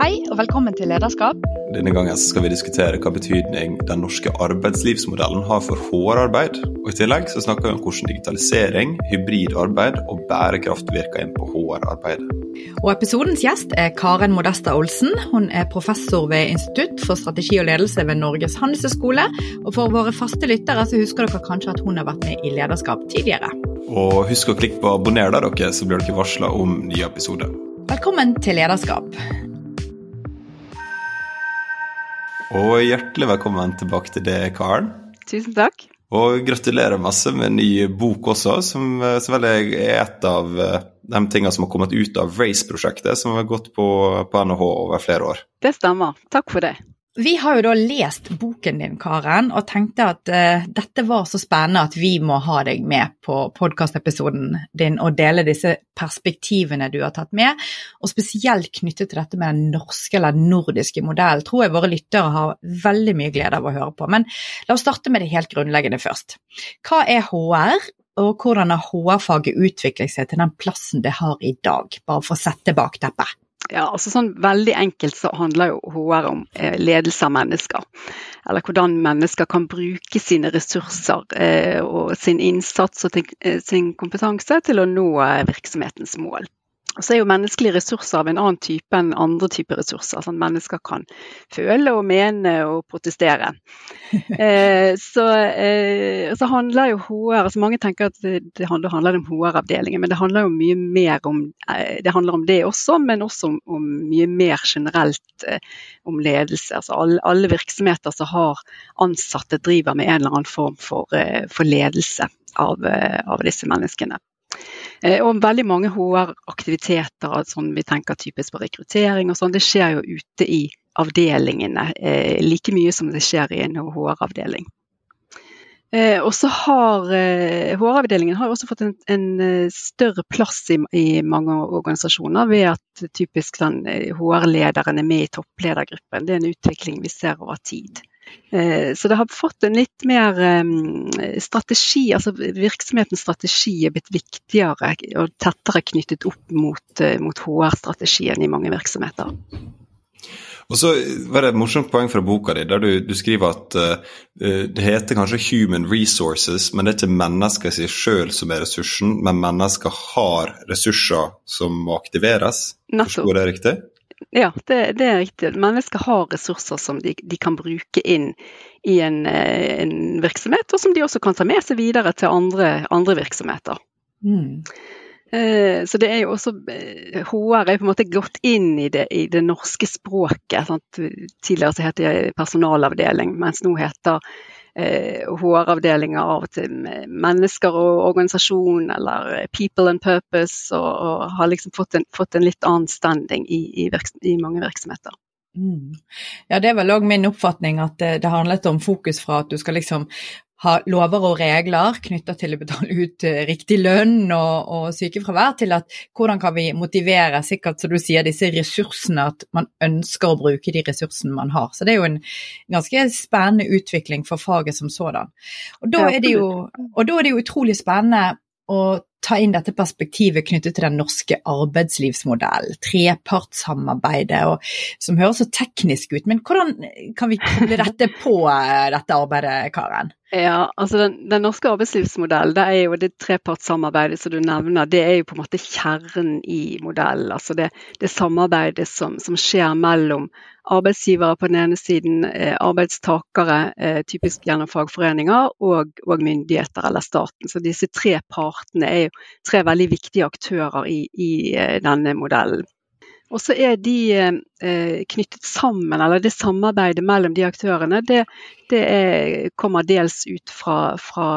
Hei og velkommen til Lederskap. Denne gangen skal vi diskutere hva betydning den norske arbeidslivsmodellen har for HR-arbeid. Og I tillegg så snakker vi om hvordan digitalisering, hybrid arbeid og bærekraft virker inn på HR-arbeidet. Og Episodens gjest er Karen Modesta Olsen. Hun er professor ved Institutt for strategi og ledelse ved Norges handelshøyskole. Og for våre faste lyttere så husker dere kanskje at hun har vært med i Lederskap tidligere. Og husk å klikke på abonner der, dere, så blir dere varsla om nye episoder. Velkommen til Lederskap. Og hjertelig velkommen tilbake til deg, Karen. Tusen takk. Og gratulerer masse med en ny bok også, som, selvfølgelig er et av eh, de tingene som har kommet ut av Race-prosjektet, som har gått på, på NHH over flere år. Det stemmer. Takk for det. Vi har jo da lest boken din, Karen, og tenkte at uh, dette var så spennende at vi må ha deg med på podkastepisoden din og dele disse perspektivene du har tatt med, og spesielt knyttet til dette med den norske eller nordiske modellen. Tror jeg våre lyttere har veldig mye glede av å høre på. Men la oss starte med det helt grunnleggende først. Hva er HR, og hvordan har HR-faget utviklet seg til den plassen det har i dag, bare for å sette bak teppet? Ja, altså sånn Veldig enkelt så handler jo HR om eh, ledelse av mennesker. Eller hvordan mennesker kan bruke sine ressurser eh, og sin innsats og eh, sin kompetanse til å nå virksomhetens mål. Så er jo menneskelige ressurser av en annen type enn andre typer ressurser. Sånn mennesker kan føle og mene og protestere. eh, så, eh, så, handler jo HR altså Mange tenker at det, handler, handler, om HR-avdelingen, men det handler jo mye mer om eh, det om det også, men også om, om mye mer generelt eh, om ledelse. Altså alle, alle, virksomheter som har ansatte, driver med en eller annen form for, eh, for ledelse av, eh, av disse menneskene. Eh, og veldig mange HR-aktiviteter som vi tenker typisk på rekruttering og sånn, det skjer jo ute i avdelingene eh, like mye som det skjer i en HR-avdeling. Eh, og så har HR-avdelingen har også fått en, en større plass i, i, mange organisasjoner ved at typisk HR-lederen er med i toppledergruppen. Det er en utvikling vi ser over tid. Eh, så det har fått en litt mer strategi, altså virksomhetens strategi er blitt viktigere og tettere knyttet opp mot, eh, mot HR-strategien i mange virksomheter. Og så var det et morsomt poeng fra boka di, der du, du skriver at uh, det heter kanskje 'human resources', men det er ikke mennesker i seg sjøl som er ressursen, men mennesker har ressurser som må aktiveres. Forstår jeg det riktig? Ja, det, det, er riktig. Mennesker har ressurser som de, de kan bruke inn i en, eh, en, virksomhet, og som de også kan ta med seg videre til andre, andre virksomheter. Mm. Eh, så det er jo også HR eh, er på en måte gått inn i det, i det norske språket. Sant? Tidligere så het det personalavdeling, mens nå heter HR-avdelinger eh, av og til mennesker og organisasjon eller people and purpose, og, og har liksom fått en, fått en, litt annen standing i, i, i mange virksomheter. Mm. Ja, det er vel òg min oppfatning at det, det handlet om fokus fra at du skal liksom ha lover og regler knytta til å betale ut eh, riktig lønn og, og, sykefravær, til at hvordan kan vi motivere sikkert, som du sier, disse ressursene, at man ønsker å bruke de ressursene man har. Så det er jo en ganske spennende utvikling for faget som sådan. Og da er det jo, da er det jo utrolig spennende å ta inn dette perspektivet knyttet til den norske arbeidslivsmodellen, trepartssamarbeidet, og, som høres så teknisk ut. Men hvordan kan vi koble dette på eh, dette arbeidet, Karen? Ja, altså den, den norske arbeidslivsmodellen, det er jo det trepartssamarbeidet som du nevner, det er jo på en måte kjernen i modellen. Altså det, det samarbeidet som, som skjer mellom arbeidsgivere på den ene siden, eh, arbeidstakere, eh, typisk gjennom fagforeninger, og, og, myndigheter eller staten. Så disse tre partene er jo tre veldig viktige aktører i, i eh, denne modellen. Og så er de eh, knyttet sammen, eller det samarbeidet mellom de aktørene, det, det er, kommer dels ut fra, fra,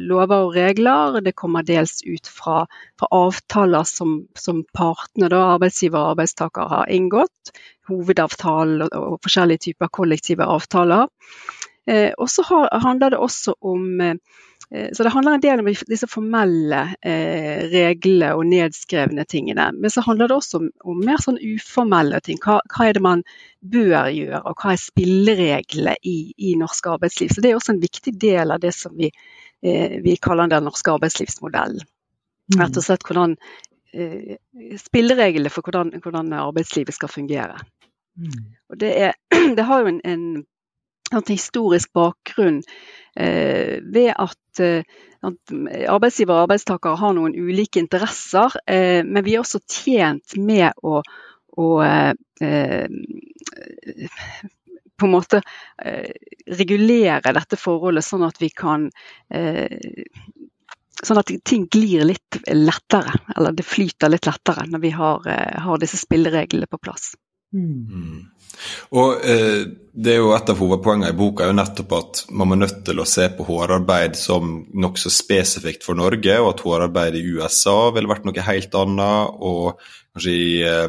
lover og regler. Det kommer dels ut fra, fra avtaler som, som partene, da, arbeidsgiver og arbeidstaker, har inngått hovedavtalen og, og forskjellige typer kollektive avtaler. Eh, og så handler det også om eh, så det handler en del om disse formelle eh, reglene og nedskrevne tingene. Men så handler det også om, om mer sånn uformelle ting. Hva, hva, er det man bør gjøre, og hva er spillereglene i, i norsk arbeidsliv. Så det er også en viktig del av det som vi, eh, vi kaller den norske arbeidslivsmodellen. Mm. Rett og slett hvordan spillereglene for hvordan, hvordan, arbeidslivet skal fungere. Mm. Og det, er, det, har jo en, en historisk bakgrunn eh, ved at, eh, at arbeidsgiver og arbeidstakere har noen ulike interesser, eh, men vi er også tjent med å, å på en måte regulere dette forholdet sånn at vi kan Sånn at ting glir litt lettere, eller det flyter litt lettere når vi har, har disse spillereglene på plass. Mm. Og eh, det er jo Et av hovedpoengene i boka er jo nettopp at man må nødt til å se på hårarbeid som nokså spesifikt for Norge, og at hårarbeid i USA ville vært noe helt annet. Og kanskje eh,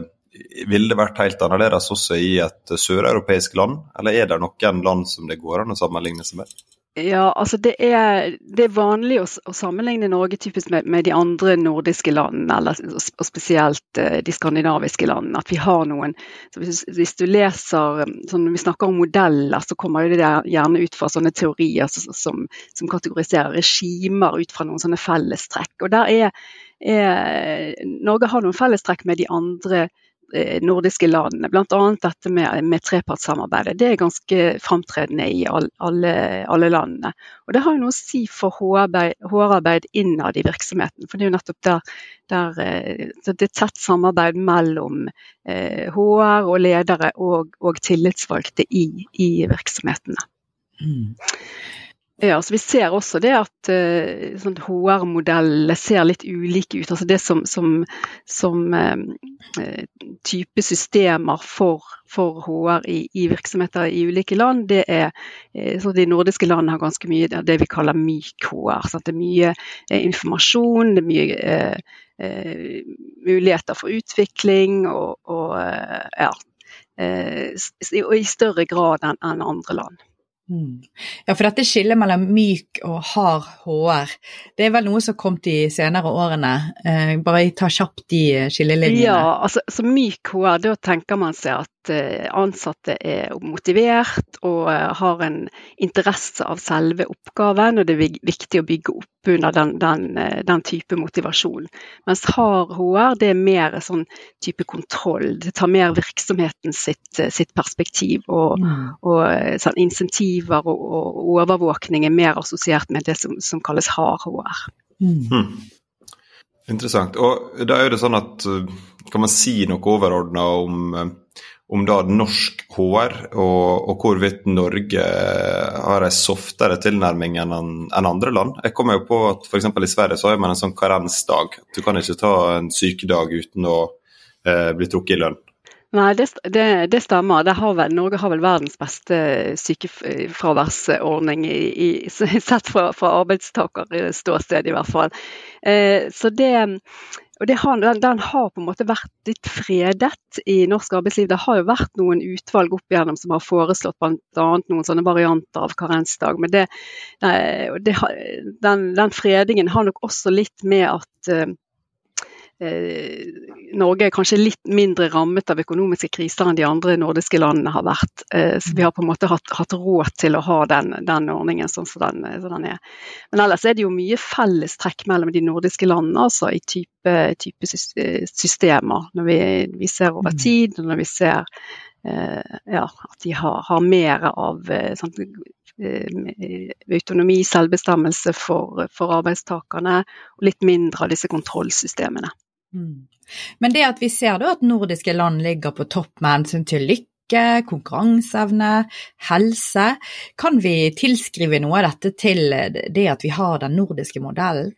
ville det vært helt annerledes også i et søreuropeisk land? Eller er det noen land som det går an å sammenligne seg med? Ja, altså det er, det er vanlig å, å, sammenligne Norge typisk med, med, de andre nordiske landene, eller, og spesielt uh, de skandinaviske landene. At vi har noen hvis, hvis, du leser sånn, Når vi snakker om modeller, så kommer det gjerne ut fra sånne teorier som, som kategoriserer regimer ut fra noen sånne fellestrekk. Og der er, er Norge har noen fellestrekk med de andre Eh, nordiske landene. Bl.a. dette med, med trepartssamarbeidet. Det er ganske framtredende i all, alle, alle, landene. Og Det har jo noe å si for HR-arbeid innad i virksomheten. For det er jo nettopp der, der eh, det er tett samarbeid mellom eh, HR og ledere og, og tillitsvalgte i, i virksomhetene. Mm. Ja, så Vi ser også det at uh, sånn HR-modeller ser litt ulike ut. altså Det som, som, som uh, type systemer for, for HR i, i, virksomheter i ulike land, det er uh, så De nordiske landene har ganske mye av det vi kaller myk HR. Sant? Det er mye informasjon, det er mye muligheter for utvikling og, og ja, i større grad enn en andre land. Mm. Ja, for dette skillet mellom myk og hard HR, det er vel noe som har kommet de senere årene. Eh, bare ta kjapt de skillelinjene. Ja, altså så myk HR, da tenker man seg at ansatte er motivert og eh, har en interesse av selve oppgaven, og det er viktig å bygge opp under den, den, eh, den, type motivasjon. Mens hard HR det er mer sånn type kontroll. Det tar mer virksomheten sitt, eh, sitt perspektiv. Og, og eh, sånn, insentiver og, og, overvåkning er mer assosiert med det som, som kalles hard HR. Mm. Hmm. Interessant. Og da er det sånn at Kan man si noe overordna om om da norsk HR, og, og hvorvidt Norge har en softere tilnærming enn en andre land. Jeg kommer jo på at f.eks. i Sverige så har man en sånn karensdag. Du kan ikke ta en sykedag uten å eh, bli trukket i lønn. Nei, det, det, det stemmer. Det har vel, Norge har vel verdens beste sykefraværsordning, i, i, sett fra, fra arbeidstakerståsted i hvert fall. Eh, så det, og har, den, den, har på en måte vært litt fredet i norsk arbeidsliv. Det har jo vært noen utvalg opp igjennom som har foreslått bl.a. noen sånne varianter av karensdag. Men det, det, den, den, fredingen har nok også litt med at Eh, Norge er kanskje litt mindre rammet av økonomiske kriser enn de andre nordiske landene har vært. Eh, så vi har på en måte hatt, hatt råd til å ha den, den ordningen sånn som den, som den, er. Men ellers er det jo mye fellestrekk mellom de nordiske landene altså i type, type systemer. Når vi, vi, ser over mm. tid, og når vi ser eh, ja, at de har, har mer av sånn, autonomi, selvbestemmelse for, for arbeidstakerne, og litt mindre av disse kontrollsystemene. Mm. Men det at vi ser da at nordiske land ligger på topp med hensyn til lykke, konkurranseevne, helse, kan vi tilskrive noe av dette til det at vi har den nordiske modellen?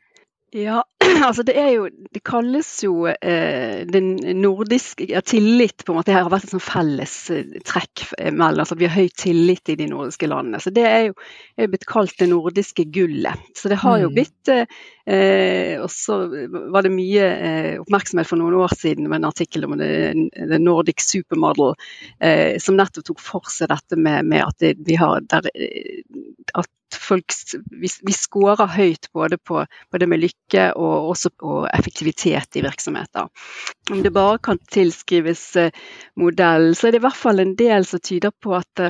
Ja, altså det er jo Det kalles jo eh, den nordiske ja, tillit på en måte Det har vært et sånn felles eh, trekk mellom altså Vi har høy tillit i de nordiske landene. Så det er jo er blitt kalt det nordiske gullet. Så det har jo mm. blitt eh, Eh, og så var det mye eh, oppmerksomhet for noen år siden med en artikkel om The Nordic Supermodel, eh, som nettopp tok for seg dette med, med at det, vi har der, eh, at folk, vi, vi scorer høyt både på, på, det med lykke og også på effektivitet i virksomheter. Om det bare kan tilskrives eh, modell, så er det i hvert fall en del som tyder på at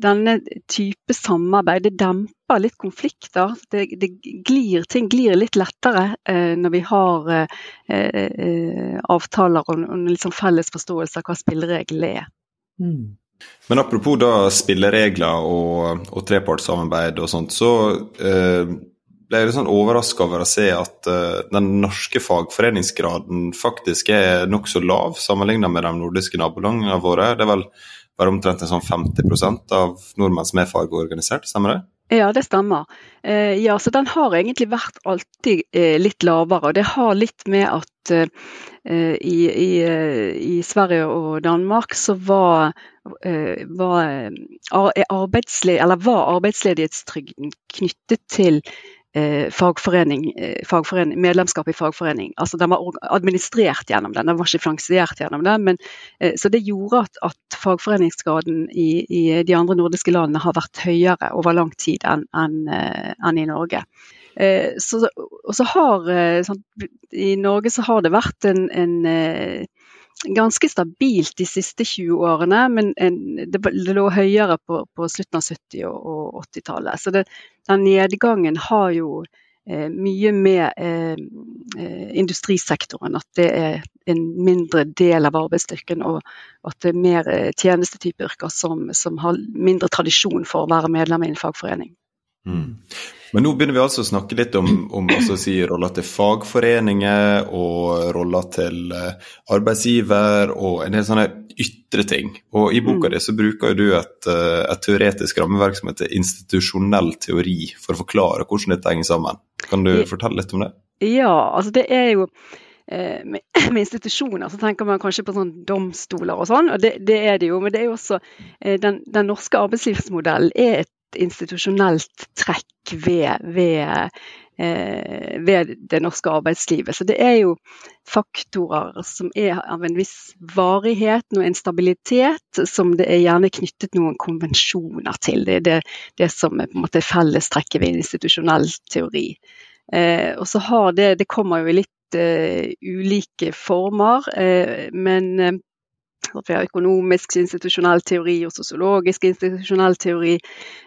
denne type samarbeid det demper litt konflikter. Det, det glir, ting glir litt lettere når vi har avtaler og, og litt sånn felles forståelse av hva spillereglene er. Mm. Men apropos da spilleregler og, og trepartssamarbeid og sånt, så eh, ble jeg sånn overraska over å se at eh, den norske fagforeningsgraden faktisk er nokså lav sammenlignet med de nordiske nabolandene våre. Det er vel bare omtrent en sånn 50 av nordmenn som er fagorganisert, stemmer det? Ja, det stemmer. Eh, ja, så Den har egentlig vært alltid eh, litt lavere. og Det har litt med at eh, i, i, i, Sverige og Danmark så var, var, arbeidsledighetstrygden knyttet til fagforening, eh, fagforening, medlemskap i fagforening. Altså Den var administrert gjennom den, den var ikke finansiert gjennom den. Men, eh, så det gjorde at, at fagforeningsgraden i, i, de andre nordiske landene har vært høyere over lang tid enn en, en eh, i Norge. Eh, så, og så har, eh, sånn, I Norge så har det vært en, en ganske stabilt de siste 20 årene, men det, lå høyere på, på slutten av 70- og 80-tallet. Så det, den nedgangen har jo eh, mye med eh, eh, industrisektoren, at det er en mindre del av arbeidsstyrken, og at det er mer eh, tjenestetype yrker som, som, har mindre tradisjon for å være medlem i en fagforening. Mm. Men nå begynner vi altså å snakke litt om, om altså si, roller til fagforeninger og roller til uh, arbeidsgiver og en del sånne ytre ting. Og I boka mm. di så bruker du et, uh, et teoretisk rammeverk som heter institusjonell teori for å forklare hvordan dette henger sammen. Kan du fortelle litt om det? Ja, altså det er jo eh, med, med, institusjoner så tenker man kanskje på sånn domstoler og sånn, og det, det, er det jo. Men det er jo også den, den norske arbeidslivsmodellen er et institusjonelt trekk ved, ved, eh, ved, det norske arbeidslivet. Så det er jo faktorer som er av en viss varighet, noe stabilitet, som det er gjerne knyttet noen konvensjoner til. Det er det, det som er på en måte fellestrekket ved institusjonell teori. Eh, og så har det Det kommer jo i litt eh, ulike former, eh, men vi økonomisk institusjonell teori og sosiologisk institusjonell teori.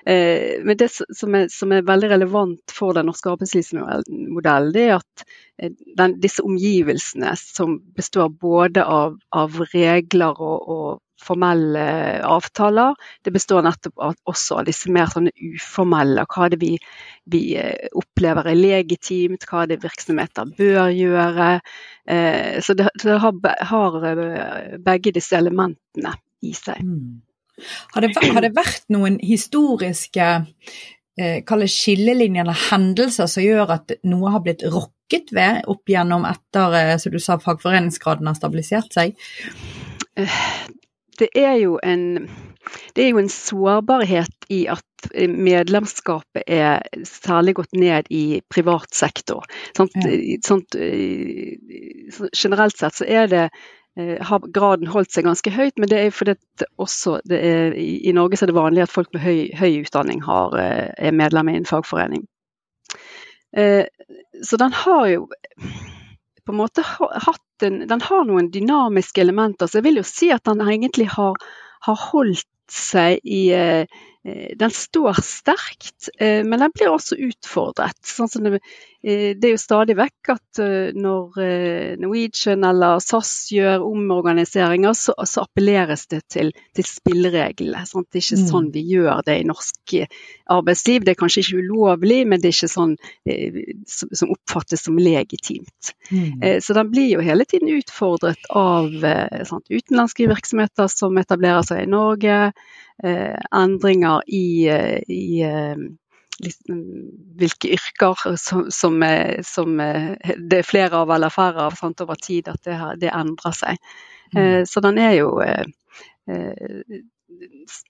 Eh, men det som er, som er, veldig relevant for den norske arbeidslivsmodellen, det er at eh, den, disse omgivelsene som består både av, av regler og, og formelle avtaler. Det består nettopp også av disse mer sånne uformelle. Hva er det vi, vi eh, opplever er legitimt, hva er det virksomheter bør gjøre. Eh, så det, det har, har, eh, begge disse elementene i seg. Mm. Har, det, har, det, vært noen historiske kalle skillelinjene hendelser som gjør at noe har blitt rokket ved opp gjennom etter som du sa, fagforeningsgraden har stabilisert seg? Det er jo en det er jo en sårbarhet i at medlemskapet er særlig gått ned i privat sektor. Sånt, ja. sånt, eh, generelt sett så er det eh, har graden holdt seg ganske høyt, men det er fordi også er, i Norge så er det vanlig at folk med høy, høy utdanning har, eh, er medlem i en fagforening. Så den har jo på en måte hatt en Den har noen dynamiske elementer, så jeg vil jo si at den egentlig har, har holdt seg i eh, Eh, den står sterkt, eh, men den blir også utfordret. Sånn som det, det, er jo stadig vekk at når Norwegian eller SAS gjør omorganiseringer, så, så appelleres det til, til spillereglene. Sant? Det er ikke mm. sånn vi gjør det i norsk arbeidsliv. Det er kanskje ikke ulovlig, men det er ikke sånn som, oppfattes som legitimt. Mm. Så den blir jo hele tiden utfordret av sant, utenlandske virksomheter som etablerer seg i Norge. Eh, endringer i, eh, i eh, hvilke yrker som, som, som, det er flere av eller færre av sant, over tid, at det, det endrer seg. Mm. Så den er jo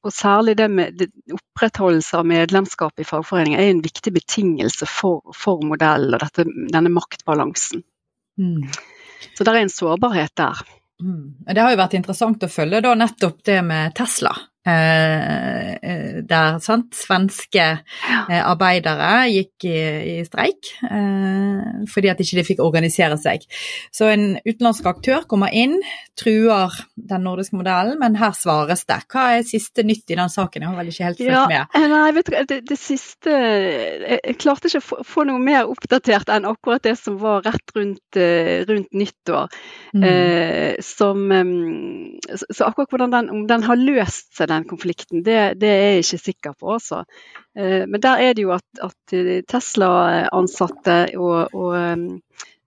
og særlig det med opprettholdelse av medlemskap i fagforeninger er en viktig betingelse for, for modellen og dette, denne maktbalansen. Mm. Så det er en sårbarhet der. Mm. Det har jo vært interessant å følge da nettopp det med Tesla. Eh, eh, der sant, svenske eh, arbeidere gikk i, i streik eh, fordi at ikke de fikk organisere seg. Så en utenlandsk aktør kommer inn, truer den nordiske modellen, men her svares det. Hva er siste nytt i den saken? Jeg har vel ikke helt fulgt ja, med. Nei, vet du, det, det siste jeg, jeg, klarte ikke å få, noe mer oppdatert enn akkurat det som var rett rundt, rundt nyttår. Mm. Eh, som, så akkurat hvordan den, om den har løst seg, den konflikten, det, det er jeg ikke sikker på. Også. Eh, men der er det jo at, at Tesla-ansatte og, og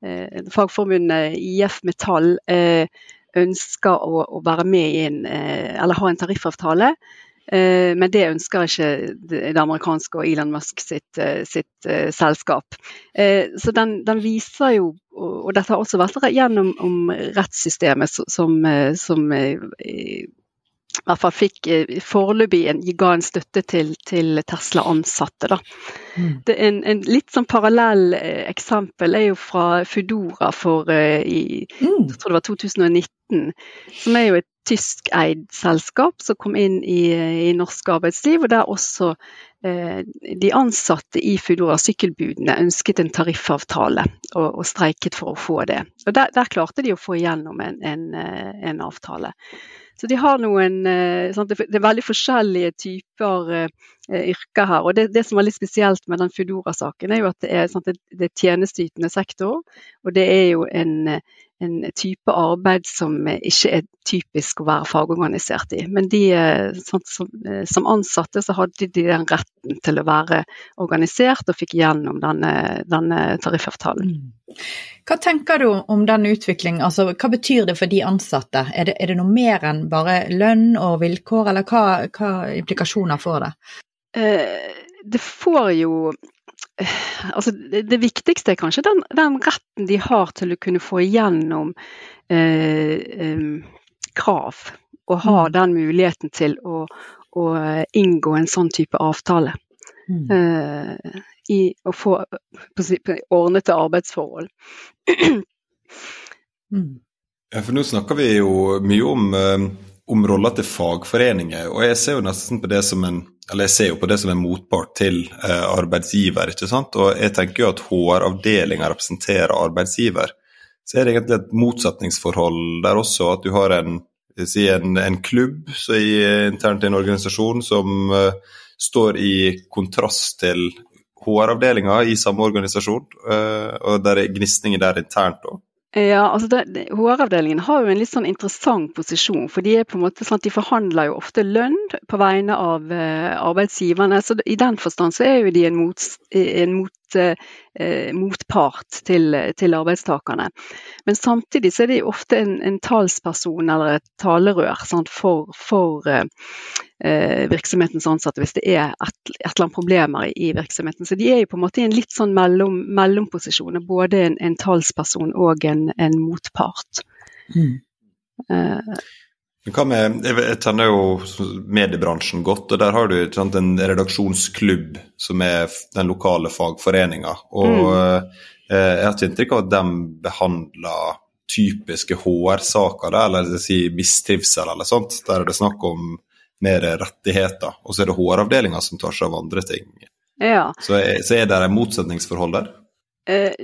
eh, fagforbundet IF Metall eh, ønsker å, å, være med i en, eller ha en tariffavtale. Men det ønsker ikke det amerikanske og Elon Musk sitt, sitt selskap. Så den, den, viser jo, og dette har også vært gjennom rettssystemet som, som hvert fall fikk eh, foreløpig ga en støtte til, til Tesla-ansatte. Mm. En, en, litt sånn parallell eh, eksempel er jo fra Foodora for uh, i, mm. jeg tror det var 2019, som er jo et tyskeid selskap som kom inn i, i norsk arbeidsliv, og der også eh, de ansatte i Foodora, sykkelbudene, ønsket en tariffavtale og, og, streiket for å få det. Og Der, der klarte de å få igjennom en, en, en avtale. Så de har noen sant, Det er veldig forskjellige typer eh, yrker her. og det, det, som er litt spesielt med den Foodora-saken, er jo at det er, sant, det er tjenesteytende sektor. Og det er jo en, en, type arbeid som ikke er typisk å være fagorganisert i. Men de, sånn, som, som, ansatte så hadde de den retten til å være organisert, og fikk gjennom denne, denne tariffavtalen. Hva tenker du om den utviklingen, altså hva betyr det for de ansatte? Er det, er det noe mer enn bare lønn og vilkår, eller hva, hva implikasjoner får det? Eh, det får jo eh, Altså, det, det, viktigste er kanskje den, den, retten de har til å kunne få igjennom eh, eh, krav, og ha mm. den muligheten til å, å, inngå en sånn type avtale. Mm. Eh, i å få ordnete arbeidsforhold. Mm. Ja, for nå snakker vi jo mye om, eh, om roller til fagforeninger, og jeg ser jo nesten på det som en eller jeg ser jo på det som en motpart til eh, arbeidsgiver. ikke sant? Og jeg tenker jo at HR-avdelinga representerer arbeidsgiver. Så er det egentlig et motsetningsforhold der også, at du har en, si en, en klubb i, internt i en organisasjon som uh, står i kontrast til HR-avdelinga i samme organisasjon, eh, og der er gnisninger der internt òg. Ja, altså HR-avdelingen har jo en litt sånn interessant posisjon. for De er på en måte sånn at de forhandler jo ofte lønn på vegne av uh, arbeidsgiverne. så I den forstand så er jo de en, mot, en mot, motpart til, til, arbeidstakerne. Men samtidig så er de ofte en, en talsperson eller et talerør sant, for, for uh, eh, virksomhetens ansatte hvis det er et, et, eller annet problemer i, virksomheten. Så de er jo på en måte i en litt sånn mellom, mellomposisjon, både en, en, talsperson og en, en motpart. Mm. Eh. Med, jeg, kjenner jo mediebransjen godt, og der har du sant, en redaksjonsklubb som er den lokale fagforeninga. Og mm. eh, jeg har ikke inntrykk av at de behandler typiske HR-saker, eller si mistrivsel eller sånt. Der er det snakk om mer rettigheter. Og så er det HR-avdelinga som tar seg av andre ting. Ja. Så, er, så er det et motsetningsforhold der? Eh,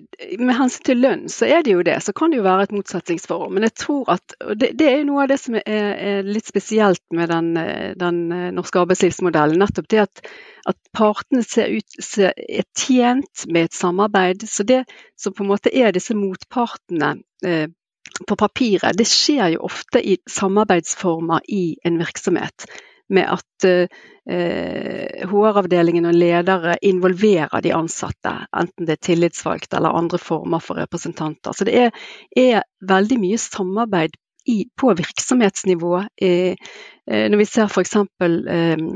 med hensyn til lønn, så er det jo det. Så kan det jo være et motsetningsforhold. Men jeg tror at det, det er jo noe av det som er, er litt spesielt med den, den, norske arbeidslivsmodellen. Nettopp det at, at partene ser ut, ser, er tjent med et samarbeid. Så det som på en måte er disse motpartene eh, på papiret, det skjer jo ofte i samarbeidsformer i en virksomhet. Med at eh, HR-avdelingen og ledere involverer de ansatte, enten det er tillitsvalgte eller andre former for representanter. Så det er, er veldig mye samarbeid i, på virksomhetsnivå. Eh, eh, når vi ser f.eks. Eh,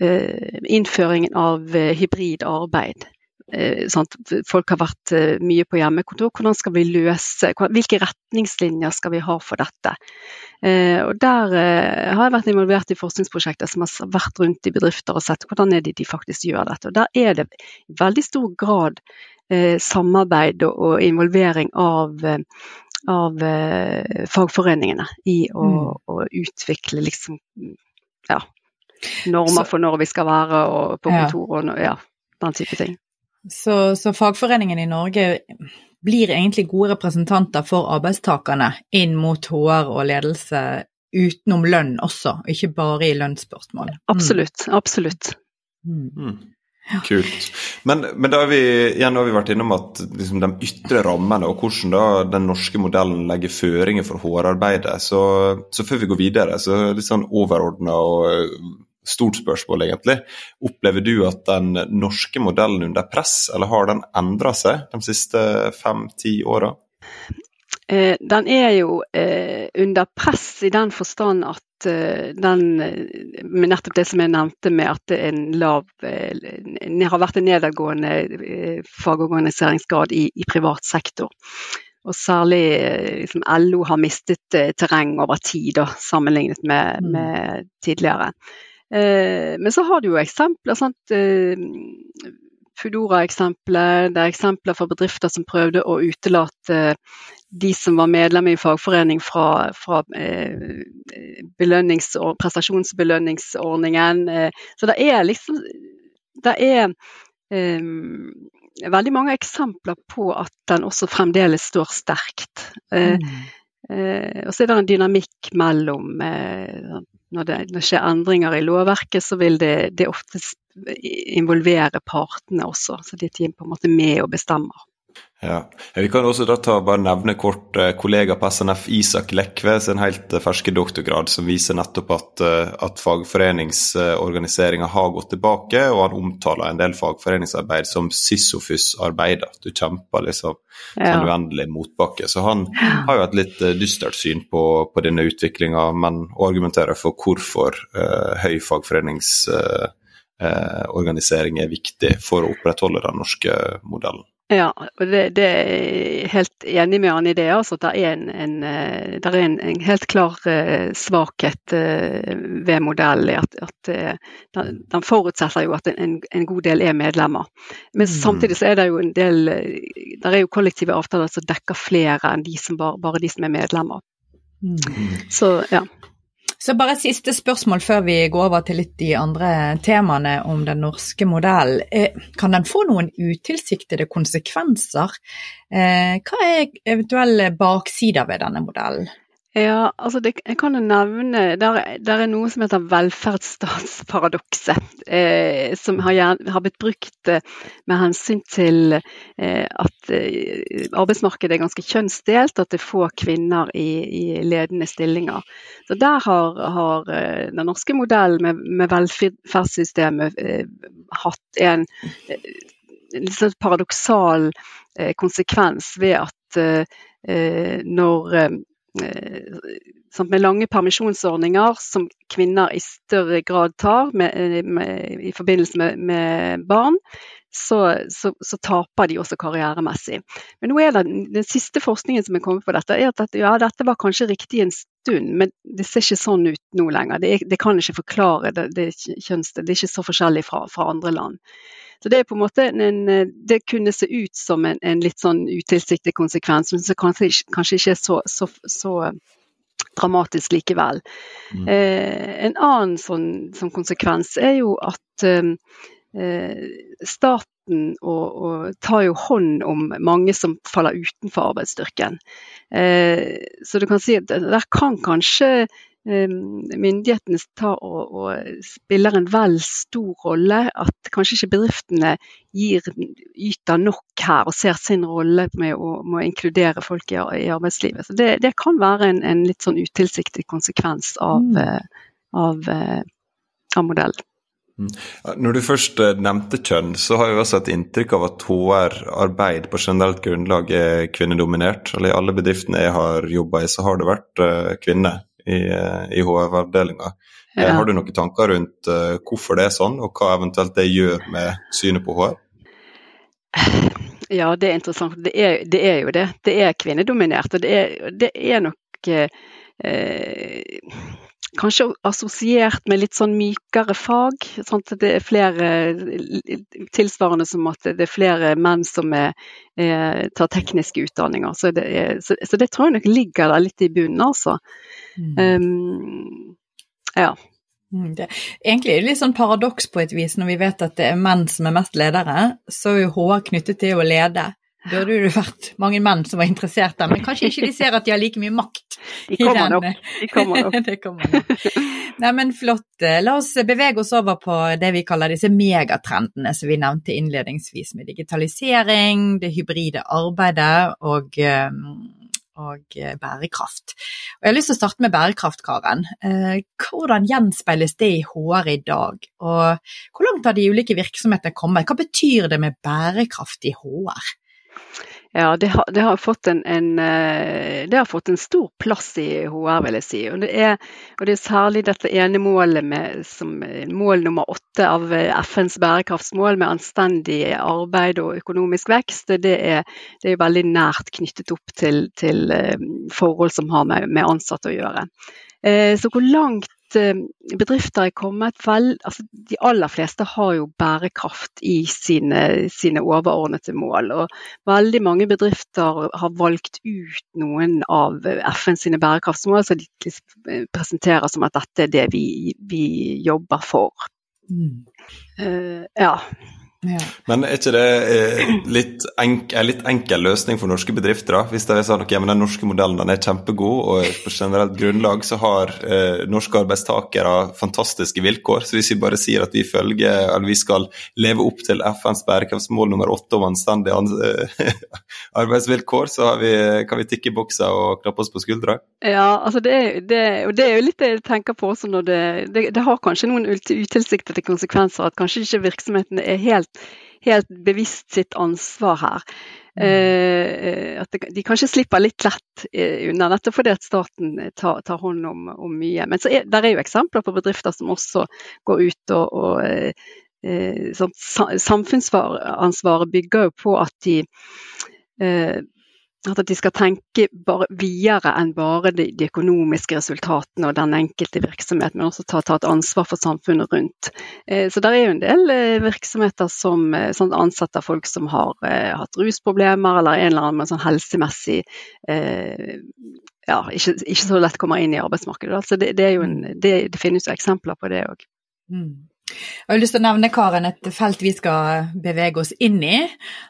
eh, innføringen av eh, hybrid arbeid Eh, Folk har vært eh, mye på hjemmekontor. Hvordan skal vi løse, Hvilke retningslinjer skal vi ha for dette? Eh, og Der har jeg vært involvert i forskningsprosjekter som har vært rundt i bedrifter og sett hvordan er det de faktisk gjør dette. Og Der er det i veldig stor grad samarbeid og involvering av, av fagforeningene i å, mm. å utvikle liksom, ja, normer for når vi skal være og på kontor og ja, den type ting. Så, så fagforeningen i Norge blir egentlig gode representanter for arbeidstakerne inn mot HR og ledelse utenom lønn også, ikke bare i lønnsspørsmål. Absolutt, absolutt. Mm. Ja. Kult. Men, men, da har vi igjen har vi vært innom at liksom, de ytre rammene og hvordan da den norske modellen legger føringer for HR-arbeidet. Så, så, før vi går videre, så litt sånn overordna og stort spørsmål, egentlig. Opplever du at den norske modellen er under press, eller har den endra seg de siste fem-ti åra? Eh, den er jo eh, under press i den forstand at eh, den med nettopp det som jeg nevnte med at det er en lav Det har vært en nedadgående fagorganiseringsgrad i, i, privat sektor. Og særlig liksom, LO har mistet terreng over tid, da, sammenlignet med, mm. med tidligere. Men så har du jo eksempler. Sant? Foodora-eksempler, Det er eksempler for bedrifter som prøvde å utelate de som var medlem i fagforening fra, fra eh, belønnings- og prestasjonsbelønningsordningen. Eh, så det er liksom Det er um, veldig mange eksempler på at den også fremdeles står sterkt. Eh, mm. Uh, og så er det en dynamikk mellom eh, når det, når det, skjer endringer i lovverket, så vil det, det ofte involvere partene også. Så de er på en måte med og bestemmer. Ja. Vi kan også da ta, bare nevne kort eh, kollega på SNF Isak Lekve sin helt eh, ferske doktorgrad, som viser nettopp at, eh, at fagforeningsorganiseringa har gått tilbake, og han omtaler en del fagforeningsarbeid som Sisyfus-arbeid. At du kjemper liksom ja. sånn uendelig motbakke. Så han har jo et litt dystert syn på, på denne utviklinga, men argumenterer for hvorfor uh, høy fagforeningsorganisering uh, er viktig for å opprettholde den norske modellen. Ja, og det, det er helt enig med han i det. Altså, det er en, en, eh, det er en, en helt klar uh, svakhet uh, ved modellen. At, at den, forutsetter jo at en, en, god del er medlemmer. Men mm. samtidig så er det jo en del der er jo kollektive avtaler som dekker flere enn de som bare, bare de som er medlemmer. Mm. Så ja. Så bare siste spørsmål før vi går over til litt de andre temaene om den norske modellen. Eh, kan den få noen utilsiktede konsekvenser? Eh, hva er eventuelle baksider ved denne modellen? Ja, altså det, jeg kan jo nevne Der, der er noe som heter velferdsstatsparadokset. Eh, som har, har, blitt brukt eh, med hensyn til eh, at eh, arbeidsmarkedet er ganske kjønnsdelt, at det er få kvinner i, i ledende stillinger. Så Der har, har eh, den norske modellen med, med velferdssystemet eh, hatt en litt sånn paradoksal konsekvens ved at når med lange permisjonsordninger som kvinner i større grad tar med, eh, med, i forbindelse med, med barn, så, så, så, taper de også karrieremessig. Men nå er det, den siste forskningen som er kommet på dette, er at dette, ja, dette var kanskje riktig en stund, men det ser ikke sånn ut nå lenger. Det, det kan ikke forklare det, det, kjønns, det er ikke så forskjellig fra, fra andre land. Så det er på en måte en, det kunne se ut som en, en litt sånn utilsiktet konsekvens, men som kanskje, kanskje, ikke er så, så, så dramatisk likevel. Mm. Eh, en annen sånn, sånn, konsekvens er jo at eh, staten og, og tar jo hånd om mange som faller utenfor arbeidsstyrken. Eh, så du kan si at der kan kanskje myndighetene tar og, og, spiller en vel stor rolle. At kanskje ikke bedriftene gir, yter nok her og ser sin rolle med å, med å inkludere folk i, i arbeidslivet. Så det, det kan være en, en, litt sånn utilsiktet konsekvens av, mm. av, av, eh, av modellen. Mm. Når du først eh, nevnte kjønn, så har jeg også et inntrykk av at HR-arbeid på generelt grunnlag er kvinnedominert. Eller I alle bedriftene jeg har jobba i, så har det vært kvinner i, i HV-avdelinga. Eh, ja. Har du noen tanker rundt uh, hvorfor det er sånn, og hva eventuelt det gjør med synet på HR? Ja, det er interessant. Det er, det er jo det. Det er kvinnedominert. Og det er, det er nok eh, kanskje assosiert med litt sånn mykere fag. Sånn at det er flere Tilsvarende som at det er flere menn som er, er, tar tekniske utdanninger. Så det, er, så, så det, tror jeg nok ligger der litt i bunnen, altså. Mm. Um, ja. Mm, det, egentlig er det litt sånn paradoks på et vis når vi vet at det er menn som er mest ledere, så er jo HR knyttet til å lede. Burde jo vært mange menn som var interessert der, men kanskje ikke de ser at de har like mye makt. De kommer nok. De kommer nok. det kommer nok. Nei, men flott. La oss bevege oss over på det vi kaller disse megatrendene som vi nevnte innledningsvis, med digitalisering, det hybride arbeidet og og eh, bærekraft. Og jeg har lyst til å starte med bærekraft, Karen. Eh, hvordan gjenspeiles det i HR i dag, og hvor langt har de ulike virksomhetene kommet? Hva betyr det med bærekraft i HR? Ja, det har, det har, fått en, en, eh, det har fått en stor plass i HR, vil jeg si. Og det er, og det er særlig dette ene målet med, som mål nummer åtte av FNs bærekraftsmål med anstendig arbeid og økonomisk vekst. Det er, det er veldig nært knyttet opp til, til eh, forhold som har med, med ansatte å gjøre. Eh, så hvor langt Eh, bedrifter er kommet vel altså De aller fleste har jo bærekraft i sine, sine, overordnede mål. Og veldig mange bedrifter har valgt ut noen av FN sine bærekraftsmål som de eh, presenterer som at dette er det vi, vi jobber for. Mm. Uh, ja. Ja. Men er ikke det eh, litt enk, en litt enkel løsning for norske bedrifter? da? Hvis det er sånn at ja, den norske modellen den er kjempegod, og på generelt grunnlag så har eh, norske arbeidstakere fantastiske vilkår. Så hvis vi bare sier at vi følger, eller vi skal leve opp til FNs bærekraftsmål nummer åtte om anstendige eh, arbeidsvilkår, så vi, kan vi tikke i boksa og klappe oss på skuldra? Ja, altså det, det, det er jo litt det jeg tenker på også når det, det, det har kanskje noen utilsiktede konsekvenser at kanskje ikke virksomheten er helt helt bevisst sitt ansvar her. Mm. Eh, at de kanskje slipper litt lett eh, unna, nettopp fordi at staten tar, tar hånd om, om, mye. Men så er, der er jo eksempler på bedrifter som også går ut og, og eh, Samfunnsansvaret bygger jo på at de eh, at de skal tenke videre enn bare de, de, økonomiske resultatene og den enkelte virksomhet, men også ta, ta et ansvar for samfunnet rundt. Eh, så det er jo en del eh, virksomheter som, sånn ansetter folk som har eh, hatt rusproblemer eller en eller annen sånn helsemessig eh, ja, ikke, ikke, så lett kommer inn i arbeidsmarkedet. Altså det, det, en, det, det finnes jo eksempler på det òg. Jeg har lyst til å nevne, Karen, et felt vi skal bevege oss inn i.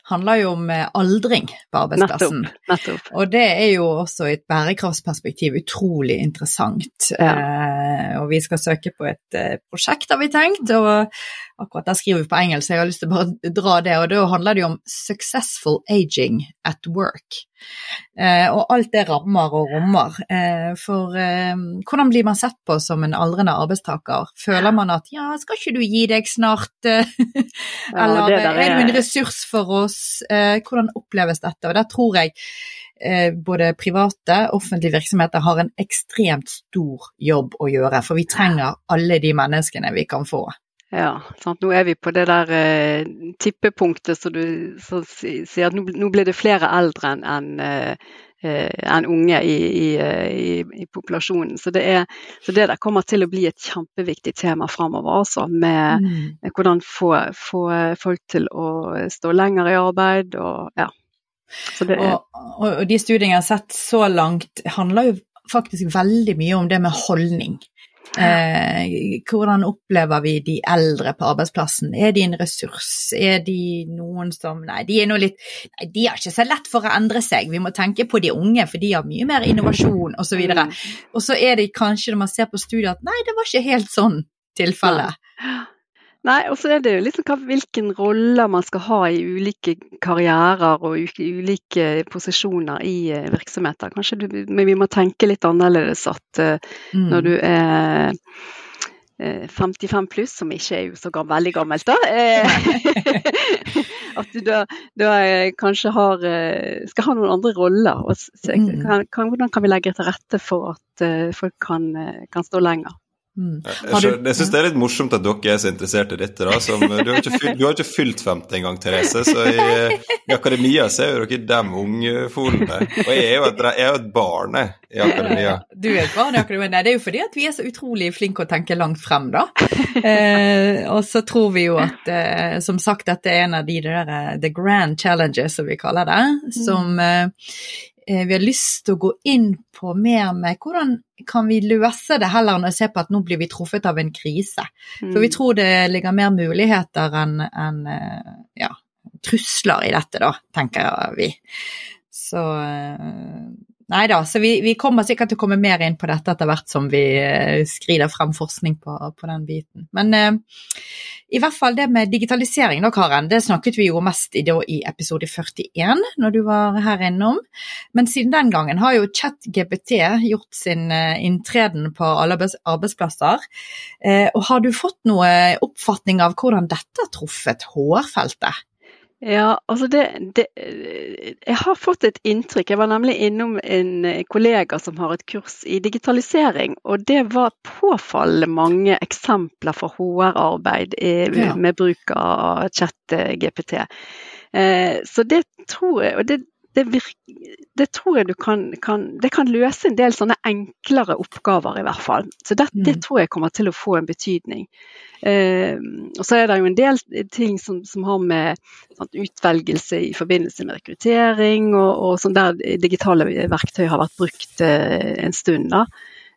handler jo om eh, aldring på arbeidsplassen. Nettopp, nettopp. Og det er jo også i et bærekraftsperspektiv utrolig interessant. Ja. Eh, og vi skal søke på et eh, prosjekt, har vi tenkt. og akkurat der skriver vi på engelsk, så jeg har lyst til å bare dra det. Og da handler det jo om 'successful aging at work'. Eh, og alt det rammer og rommer. Eh, for eh, hvordan blir man sett på som en aldrende arbeidstaker? Føler man at 'ja, skal ikke du gi deg snart', eller ja, er... er du en ressurs for oss? Hvordan oppleves dette? Og der tror jeg både private og offentlige virksomheter har en ekstremt stor jobb å gjøre, for vi trenger alle de menneskene vi kan få. Ja, sant? Nå er vi på det der eh, tippepunktet som du sier at nå, nå, blir det flere eldre enn en, eh, en unge i, i, i, i populasjonen. Så det, er, så det, der kommer til å bli et kjempeviktig tema framover. Altså, med mm. hvordan få, få, folk til å stå lenger i arbeid. Og, ja. og, og de studiene jeg har sett så langt, handler jo faktisk veldig mye om det med holdning. Eh, hvordan opplever vi de eldre på arbeidsplassen? Er de en ressurs? Er de noen som Nei, de er nå litt Nei, de har ikke så lett for å endre seg. Vi må tenke på de unge, for de har mye mer innovasjon osv. Og, så og så er det kanskje når man ser på studiet at nei, det var ikke helt sånn tilfellet. Ja. Nei, og så er det jo liksom hvilken roller man skal ha i ulike karrierer og ulike posisjoner i eh, virksomheter. Kanskje du, men vi må tenke litt annerledes at uh, mm. når du er 55 eh, pluss, som ikke er jo så gammel, veldig gammelt, da. at du da, da, kanskje har, skal ha noen andre roller. Og se, mm. kan, kan, hvordan kan vi legge til rette for at folk kan, kan stå lenger? Mm. Jeg, jeg syns det er litt morsomt at dere er så interessert i dette. da, som, du, har fylt, du, har ikke fylt 50 engang, Therese. Så i, i akademia så er jo dere dem ungfolene. Og jeg er jo et, jeg er et barn i akademia. Du er et barn i akademia. Nei, det er jo fordi at vi er så utrolig flinke å tenke langt frem, da. Eh, og så tror vi jo at eh, som sagt dette er en av de der eh, the grand challenges, som vi kaller det, som eh, vi har lyst til å gå inn på mer med hvordan kan vi løse det, heller enn å se på at nå blir vi truffet av en krise. For vi mm. tror det ligger mer muligheter enn en, ja, trusler i dette, da, tenker vi. Så Nei da, så vi, vi, kommer sikkert til å komme mer inn på dette etter hvert som vi uh, skrider frem forskning på, på den biten. Men eh, i hvert fall det med digitalisering da, Karen, det snakket vi jo mest i, da, i episode 41, når du var her innom. Men siden den gangen har jo ChatGPT gjort sin uh, inntreden på alle arbeidsplasser. og har du fått noe oppfatning av hvordan dette har truffet HR-feltet? Ja, altså det, det, Jeg har fått et inntrykk. Jeg var nemlig innom en kollega som har et kurs i digitalisering. Og det var påfallende mange eksempler for HR-arbeid ja. med bruk av chat-GPT. Eh, så det tror jeg, og det, det, virker, det tror jeg du kan, kan, Det kan løse en del sånne enklere oppgaver, i hvert fall. Så det, det mm. tror jeg kommer til å få en betydning. Eh, og så er det jo en del ting som, som har med sånn, utvelgelse i forbindelse med rekruttering, og, og sånn der digitale verktøy har vært brukt eh, en stund. da.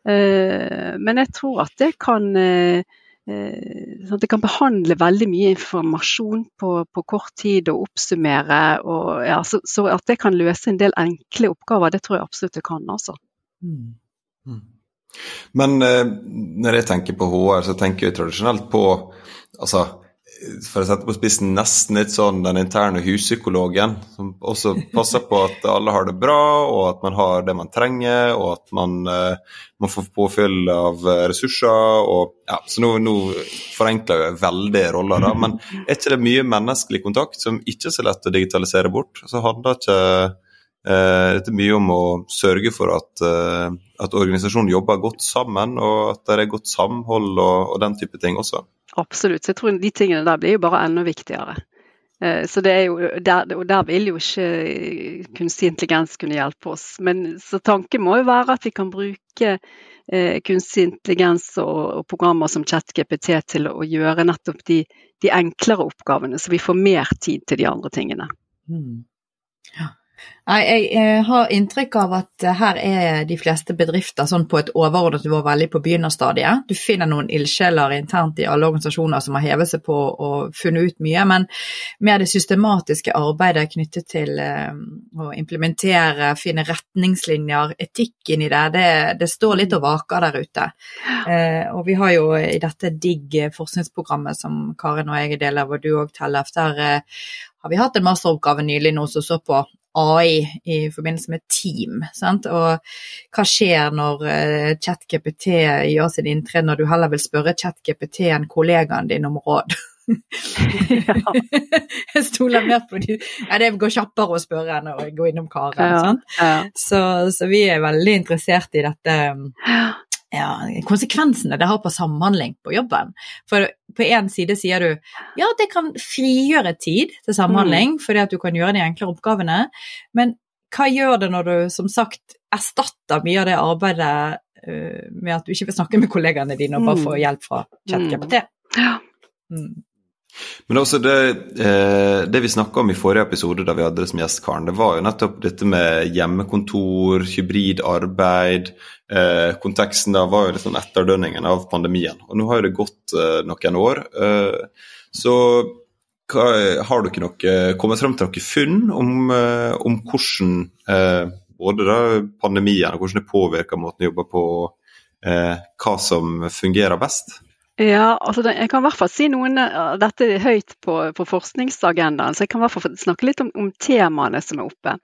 Eh, men jeg tror at det kan eh, Sånn det kan behandle veldig mye informasjon på, på kort tid og oppsummere. Og, ja, så, så, at det kan løse en del enkle oppgaver, det tror jeg absolutt det kan. Altså. Mm. Mm. Men eh, når jeg tenker på HR, så tenker jeg tradisjonelt på altså, for å sette på spissen, nesten litt sånn den interne huspsykologen, som også passer på at alle har det bra, og at man har det man trenger, og at man, eh, man får påfyll av eh, ressurser. Og, ja, så nå, nå forenkler jeg veldig roller, da. Men er ikke det mye menneskelig kontakt som ikke er så lett å digitalisere bort? Så handler ikke eh, dette mye om å sørge for at, eh, at organisasjonen jobber godt sammen, og at det er godt samhold og, og den type ting også? Absolutt. Så jeg tror de tingene der blir jo bare enda viktigere. Eh, så det er jo, der, og der vil jo ikke kunstig intelligens kunne hjelpe oss. Men så tanken må jo være at vi kan bruke eh, kunstig intelligens og, og, programmer som ChatGPT til å gjøre nettopp de, de, enklere oppgavene, så vi får mer tid til de andre tingene. Mm. Ja. Nei, jeg, har inntrykk av at her er de fleste bedrifter sånn på et overordnet nivå veldig på begynnerstadiet. Du finner noen ildsjeler internt i alle organisasjoner som har hevet seg på og funnet ut mye, men mer det systematiske arbeidet knyttet til um, å implementere, finne retningslinjer, etikken i det, det, det står litt og vaker der ute. Uh, og vi har jo i dette DIGG forskningsprogrammet som Karin og jeg er del av, og du òg, Tellef, der har vi hatt en masteroppgave nylig nå som så på AI i forbindelse med team. Sant? Og hva skjer når uh, ChatGPT gjør sin inntreden, når du heller vil spørre ChatGPT enn kollegaen din om råd? jeg stoler mer på de ja, Det går kjappere å spørre enn å gå innom Karen. Ja, ja. Så, så, vi er veldig interessert i dette ja, konsekvensene det har på samhandling på jobben. For på én side sier du ja, det kan frigjøre tid til samhandling mm. fordi at du kan gjøre de enklere oppgavene, men hva gjør det når du som sagt erstatter mye av det arbeidet uh, med at du ikke vil snakke med kollegaene dine og bare få mm. hjelp fra ChatGPT? Mm. Ja. Mm. Men også det, eh, det vi snakka om i forrige episode da vi hadde det som gjest, Karen, det var jo nettopp dette med hjemmekontor, hybrid arbeid. Eh, konteksten da var jo litt sånn etterdønningen av pandemien. Og nå har jo det gått eh, noen år. Så har dere noe, kommet frem til noen funn om, om hvordan både da pandemien og hvordan det påvirker måten å jobbe på, hva som fungerer best? Ja, altså jeg kan i hvert fall si noen dette er høyt på, på, forskningsagendaen, så jeg kan i hvert fall snakke litt om, om temaene som er oppe.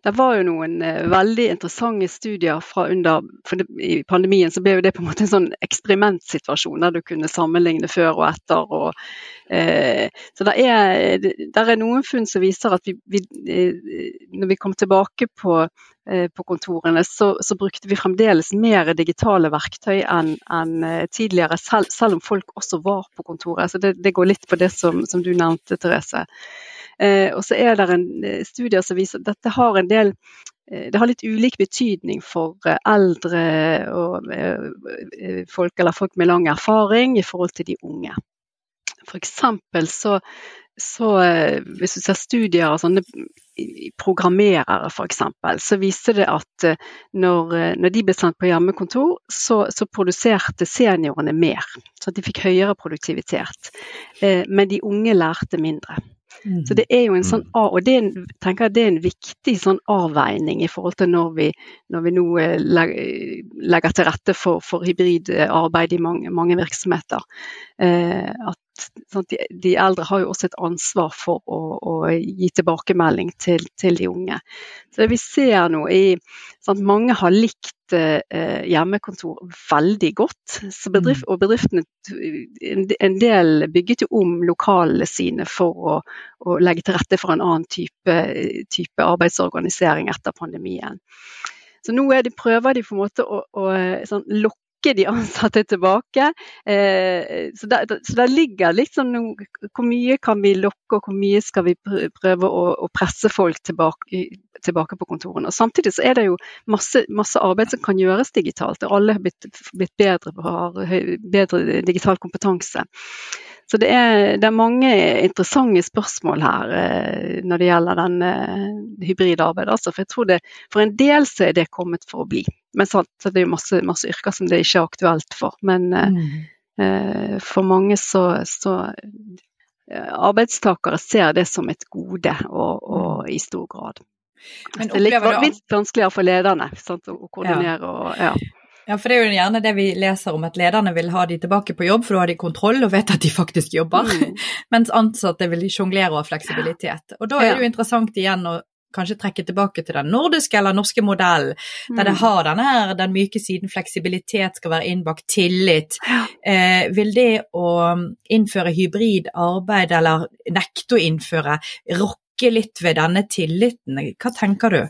Det var jo noen uh, veldig interessante studier fra under for det, I pandemien så ble jo det på en måte en sånn eksperimentsituasjon der du kunne sammenligne før og etter. Og, eh, så det er, der er noen funn som viser at vi, vi, uh, når vi kom tilbake på Eh, på kontorene, så, så, brukte vi fremdeles mer digitale verktøy enn, enn eh, tidligere, selv, selv, om folk også var på kontoret. Så det, det går litt på det som, som du nevnte, Therese. Eh, og så er det en eh, studie som viser at dette har en del det har litt ulik betydning for eldre og folk, eller folk med lang erfaring i forhold til de unge. For så så eh, hvis du ser studier av sånne programmerere f.eks., så viste det at eh, når, eh, når, de ble sendt på hjemmekontor, så, så produserte seniorene mer. Så de fikk høyere produktivitet. Men de unge lærte mindre. Mm. Så det er jo en sånn, mm. og det er, tenker jeg det er en viktig sånn avveining i forhold til når vi, når vi nå legger til rette for, for hybridarbeid i mange, mange virksomheter. Eh, at de, de, eldre har jo også et ansvar for å, å gi tilbakemelding til, til, de unge. Så det vi ser nå i sånn, Mange har likt eh, hjemmekontor veldig godt. Bedrift, mm. og bedriftene En del bygget jo om lokalene sine for å, å legge til rette for en annen type, type arbeidsorganisering etter pandemien. Så nå de, prøver de på en måte å, å sånn, lokke lokke de ansatte tilbake. Eh, så, der, så der ligger liksom Hvor mye kan vi lokke, og hvor mye skal vi prøve å presse folk tilbake, tilbake, på kontorene. Og Samtidig så er det jo masse, masse arbeid som kan gjøres digitalt. og Alle har blitt, blitt bedre, har bedre digital kompetanse. Så det er, det er, mange interessante spørsmål her eh, når det gjelder den eh, hybride arbeidet. Altså. For jeg tror det, for en del så er det kommet for å bli. Men sant, så det er masse, masse, yrker som det ikke er aktuelt for. Men eh, mm. for mange så, så eh, arbeidstakere ser det som et gode, og, og mm. i stor grad. Men det er litt, litt vanskeligere for lederne sant, å koordinere. Ja. Og, ja. Ja, for det er jo gjerne det vi leser om, at lederne vil ha de tilbake på jobb, for da har de kontroll og vet at de faktisk jobber. Mm. Mens ansatte vil sjonglere og ha fleksibilitet. Og da er det jo interessant igjen å kanskje trekke tilbake til den nordiske eller norske modellen, der det mm. har denne her, den myke siden fleksibilitet skal være innbakt tillit. Eh, vil det å innføre hybrid arbeid, eller nekte å innføre, rokke rokke litt ved denne tilliten. Hva tenker du?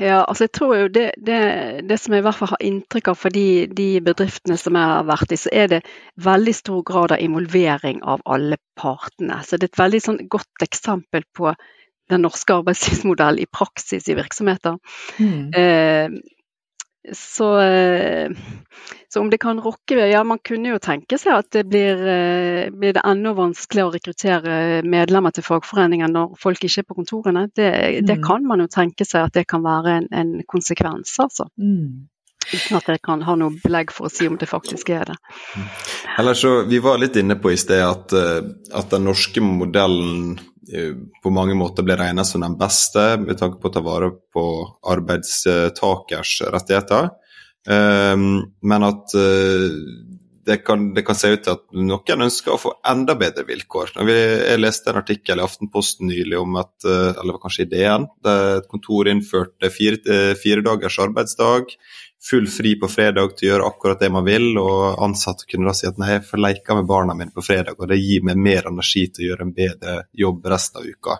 Ja, altså jeg tror jo det, det, det som jeg i hvert fall har inntrykk av for de, de, bedriftene som jeg har vært i, så er det veldig stor grad av involvering av alle partene. Så det er et veldig sånn godt eksempel på den norske arbeidslivsmodellen i praksis i virksomheter. Mm. Eh, så, eh, så, om det kan rokke ved Ja, man kunne jo tenke seg at det blir, eh, blir det enda vanskeligere å rekruttere medlemmer til fagforeningen når folk ikke er på kontorene. Det, mm. det kan man jo tenke seg at det kan være en, en konsekvens, altså. Mm. Uten at jeg kan ha noe belegg for å si om det faktisk er det. Mm. Eller så, Vi var litt inne på i sted at, eh, at den norske modellen Eh, på mange måter ble regna som den beste med tanke på å ta vare på arbeidstakers rettigheter. Ehm, men at eh, det kan, det kan, se ut til at noen ønsker å få enda bedre vilkår. Jeg leste en artikkel i Aftenposten nylig om at, eh, eller kanskje i DN, et kontor innførte fire, fire dagers arbeidsdag full fri på fredag til å gjøre akkurat det man vil, og ansatte kunne da si at nei, jeg får leke med barna mine på fredag, og det gir meg mer energi til å gjøre en bedre jobb resten av uka.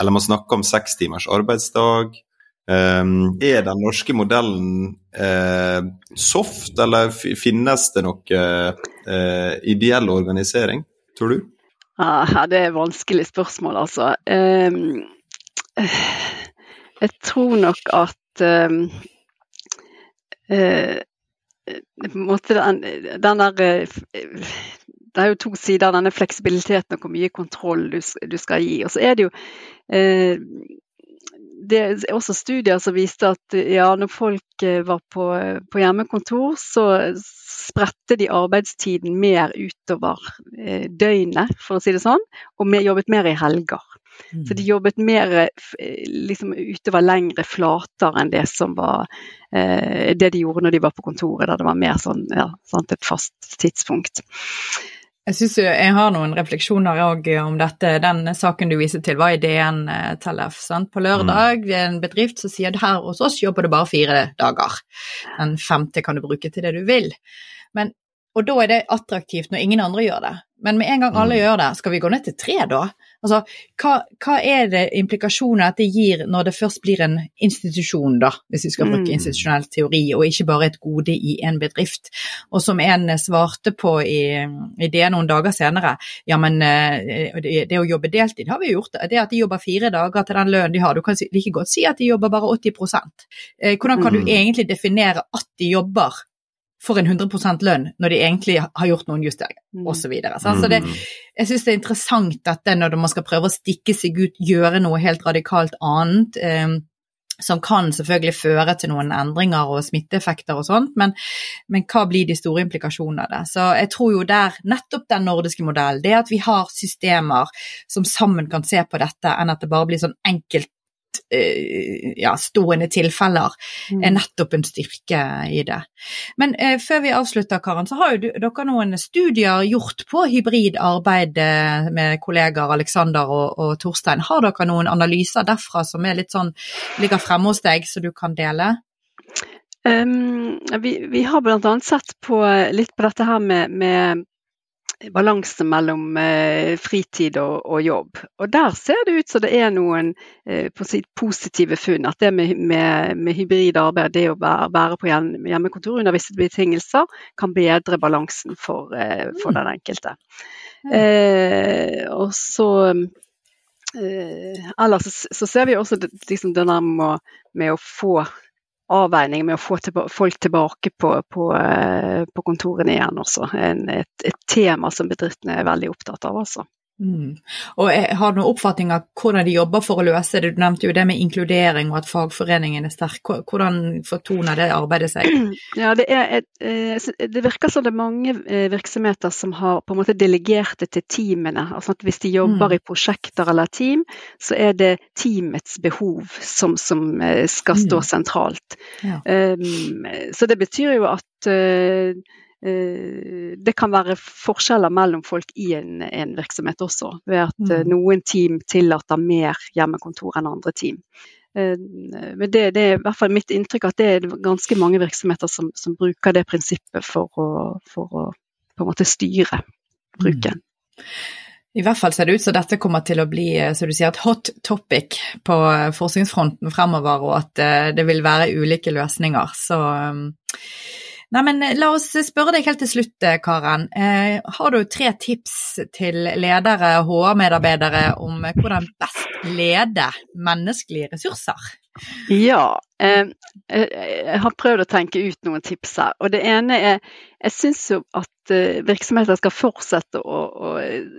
Eller man snakker om seks timers arbeidsdag. Um, er den norske modellen uh, soft, eller finnes det noe uh, ideell organisering, tror du? Ja, det er et vanskelig spørsmål, altså. Um, jeg tror nok at Eh, en måte den, den der eh, det er jo to sider av denne fleksibiliteten og hvor mye kontroll du, du skal gi. Og så er det jo eh, det er også studier som viste at ja, når folk eh, var på, på hjemmekontor, så spredte de arbeidstiden mer utover eh, døgnet, for å si det sånn, og mer, jobbet mer i helger. Mm. Så de jobbet mer eh, liksom, utover lengre flater enn det som var eh, det de gjorde når de var på kontoret, der det var mer sånn ja, sant, et fast tidspunkt. Jeg synes jeg har noen refleksjoner om dette. Den saken du viser til var i DN eh, Tellef. Sant? På lørdag ved en bedrift som sier at her hos oss jobber du bare fire dager. Den femte kan du bruke til det du vil. Men, og da er det attraktivt når ingen andre gjør det. Men med en gang alle mm. gjør det, skal vi gå ned til tre da? Altså, hva, hva, er det implikasjoner dette gir når det først blir en institusjon, da, hvis vi skal bruke mm. institusjonell teori, og ikke bare et gode i en bedrift? Og som en svarte på i, i det noen dager senere, ja, men eh, det, det, å jobbe deltid har vi gjort. Det at de jobber fire dager til den lønnen de har, du kan like godt si at de jobber bare 80 eh, Hvordan kan du mm. egentlig definere at de jobber får en 100% lønn når de egentlig har gjort noen justeringer, Mm. osv. Så, så det, jeg syns det er interessant dette når man skal prøve å stikke seg ut, gjøre noe helt radikalt annet. Eh, som kan selvfølgelig føre til noen endringer og smitteeffekter og sånt, men, men hva blir de store implikasjonene av det? Så jeg tror jo der nettopp den nordiske modellen, det at vi har systemer som sammen kan se på dette, enn at det bare blir sånn enkelt ja, stående tilfeller, Mm. er nettopp en styrke i det. Men eh, før vi avslutter, Karen, så har jo du, dere noen studier gjort på hybrid arbeid eh, med kollegaer Alexander og, og Torstein. Har dere noen analyser derfra som sånn, ligger fremme hos deg, som du kan dele? Um, vi, vi har bl.a. sett på, litt på dette her med, med balanse mellom eh, fritid og, og, jobb. Og der ser det ut som det er noen eh, positive funn. At det med, med, med hybrid arbeid, det å være, være på hjemmekontor under visse betingelser, kan bedre balansen for, eh, for den enkelte. Eh, og så Ellers så, så, ser vi også liksom det der med, med å få avveining med å få folk tilbake på, på, på, kontorene igjen også. En, et, et, tema som bedriftene er veldig opptatt av. Også. Mm. Og Har du noen oppfatning av hvordan de jobber for å løse det? Du nevnte jo det med inkludering og at fagforeningen er sterk. Hvordan fortoner det arbeidet seg? Ja, det, et, det, virker som det er mange virksomheter som har på en måte delegert det til teamene. Altså at Hvis de jobber mm. i prosjekter eller team, så er det teamets behov som, som skal stå mm. sentralt. Ja. Um, så det betyr jo at uh, det kan være forskjeller mellom folk i en, en virksomhet også, ved at mm. noen team tillater mer hjemmekontor enn andre team. Men det, det, er i hvert fall mitt inntrykk at det er ganske mange virksomheter som, som bruker det prinsippet for å, for å, på en måte styre bruken. Mm. I hvert fall ser det ut som dette kommer til å bli så du sier, et hot topic på forskningsfronten fremover, og at det vil være ulike løsninger. Så Nei, men La oss spørre deg helt til slutt, Karen. Eh, har du tre tips til ledere, HR-medarbeidere, om hvordan best lede menneskelige ressurser? Ja, eh, jeg har prøvd å tenke ut noen tips her. Og det ene er jeg syns jo at eh, virksomheter skal fortsette å, å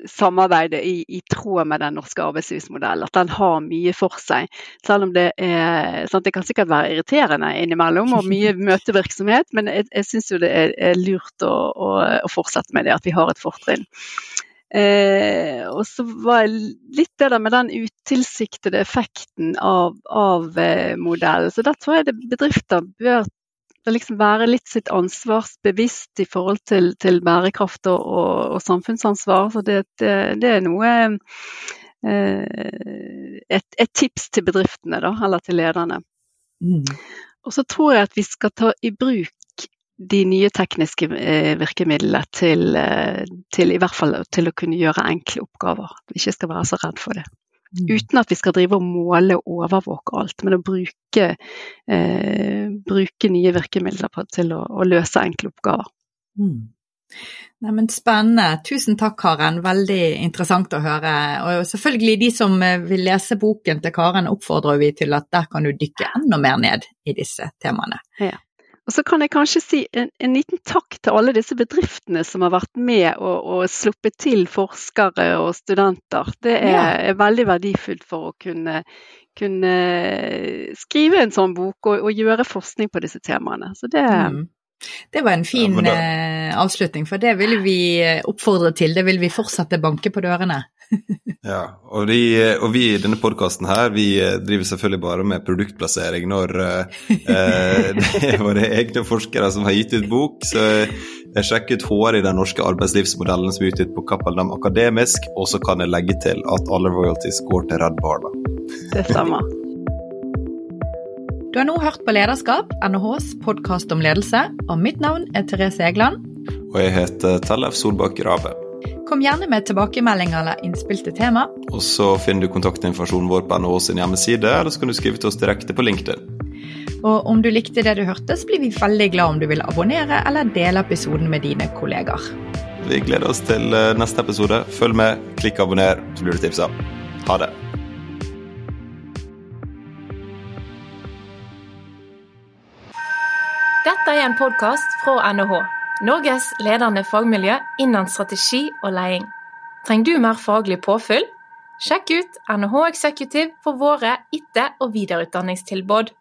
samarbeide i, i, tråd med den norske arbeidslivsmodellen. At den har mye for seg. Selv om det er sant, Det kan sikkert være irriterende innimellom og mye møtevirksomhet, men jeg, jeg syns jo det er, er lurt å, å, å, fortsette med det, at vi har et fortrinn. Eh, og så var litt det der med den utilsiktede effekten av, av eh, modellen. Så der tror jeg det bedrifter bør liksom være litt sitt ansvarsbevisst i forhold til, til bærekraft og, og, og, samfunnsansvar. Så det, det, det er noe eh, et, et, tips til bedriftene, da, eller til lederne. Mm. Og så tror jeg at vi skal ta i bruk de nye tekniske virkemidlene til, til, i hvert fall til å kunne gjøre enkle oppgaver. Vi ikke skal være så redd for det. Mm. Uten at vi skal drive og måle og overvåke alt, men å bruke, eh, bruke nye virkemidler på, til å, å, løse enkle oppgaver. Mm. Neimen, Spennende. Tusen takk, Karen. Veldig interessant å høre. Og selvfølgelig de som vil lese boken til Karen, oppfordrer vi til at der kan du dykke enda mer ned i disse temaene. Ja. Og så kan jeg kanskje si en, en, liten takk til alle disse bedriftene som har vært med og, og sluppet til forskere og studenter. Det er, ja. er veldig verdifullt for å kunne, kunne, skrive en sånn bok og, og, gjøre forskning på disse temaene. Så det, mm. Det var en fin ja, da... Eh, avslutning, for det vil vi oppfordre til. Det vil vi fortsette banke på dørene. ja, og, de, og, vi i denne podkasten her, vi eh, driver selvfølgelig bare med produktplassering når eh, det er våre egne forskere som har gitt ut bok. Så jeg sjekker ut HR i den norske arbeidslivsmodellen som er utgitt på Kappeldam Akademisk, og så kan jeg legge til at alle royalties går til Redd Barna. Det stemmer. Du har nå hørt på Lederskap, NHHs podkast om ledelse, og mitt navn er Therese Egeland. Og jeg heter Tellef Solbakk Rabe. Kom gjerne med tilbakemeldinger eller innspill til tema. Og så finner du kontaktinformasjonen vår på NHO sin hjemmeside, eller så kan du skrive til oss direkte på LinkedIn. Og om du likte det du hørte, så blir vi veldig glad om du vil abonnere eller dele episoden med dine kolleger. Vi gleder oss til eh, neste episode. Følg med, klikk abonner, så blir du tipsa. Ha det. Dette er en podkast fra NHH, Norges ledende fagmiljø innen strategi og leding. Trenger du mer faglig påfyll? Sjekk ut NHH Executive for våre etter- og videreutdanningstilbud.